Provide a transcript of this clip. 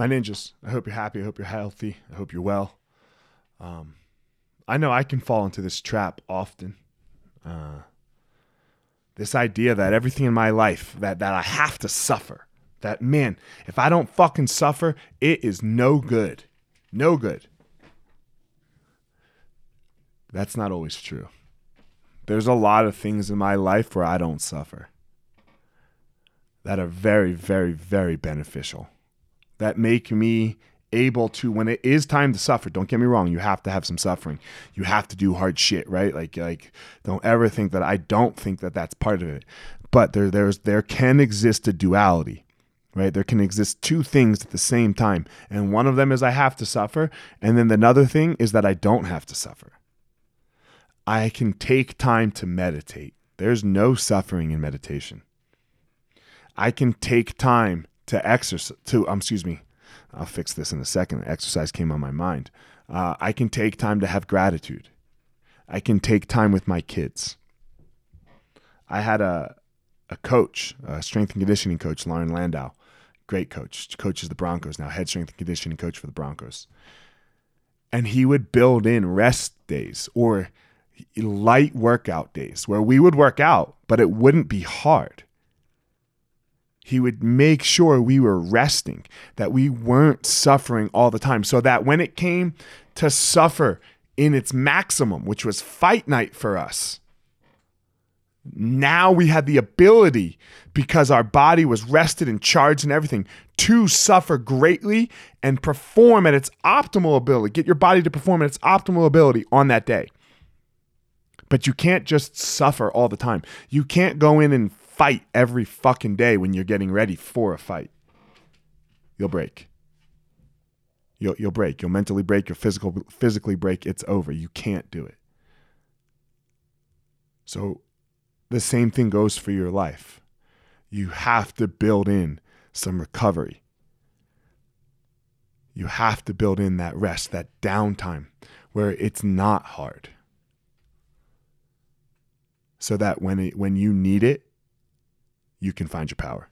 my ninjas, I hope you're happy. I hope you're healthy. I hope you're well. Um, I know I can fall into this trap often. Uh, this idea that everything in my life that that I have to suffer. That man, if I don't fucking suffer, it is no good. No good. That's not always true. There's a lot of things in my life where I don't suffer that are very, very, very beneficial, that make me able to when it is time to suffer don't get me wrong you have to have some suffering. You have to do hard shit right? Like like don't ever think that i don't think that that's part of it. But there there's there can exist a duality right? There can exist two things at the same time. And one of them is i have to suffer and then another thing is that i don't have to suffer. I can take time to meditate. There's no suffering in meditation. I can take time to exercise to um, excuse me I'll fix this in a second. Exercise came on my mind. Uh, I can take time to have gratitude. I can take time with my kids. I had a a coach, a strength and conditioning coach, Loren Landow, great coach, coaches the Broncos now, head strength and conditioning coach for the Broncos. And he would build in rest days or light workout days where we would work out, but it wouldn't be hard he would make sure we were resting, that we weren't suffering all the time, so that when it came to suffer in its maximum, which was fight night for us, now we had the ability, because our body was rested and charged and everything, to suffer greatly and perform at its optimal ability, get your body to perform at its optimal ability on that day. But you can't just suffer all the time. You can't go in and fight every fucking day when you're getting ready for a fight. You'll break. You'll you'll break. You'll mentally break. You'll physical physically break. It's over. You can't do it. So the same thing goes for your life. You have to build in some recovery. You have to build in that rest, that downtime where it's not hard. So that when it, when you need it, you can find your power.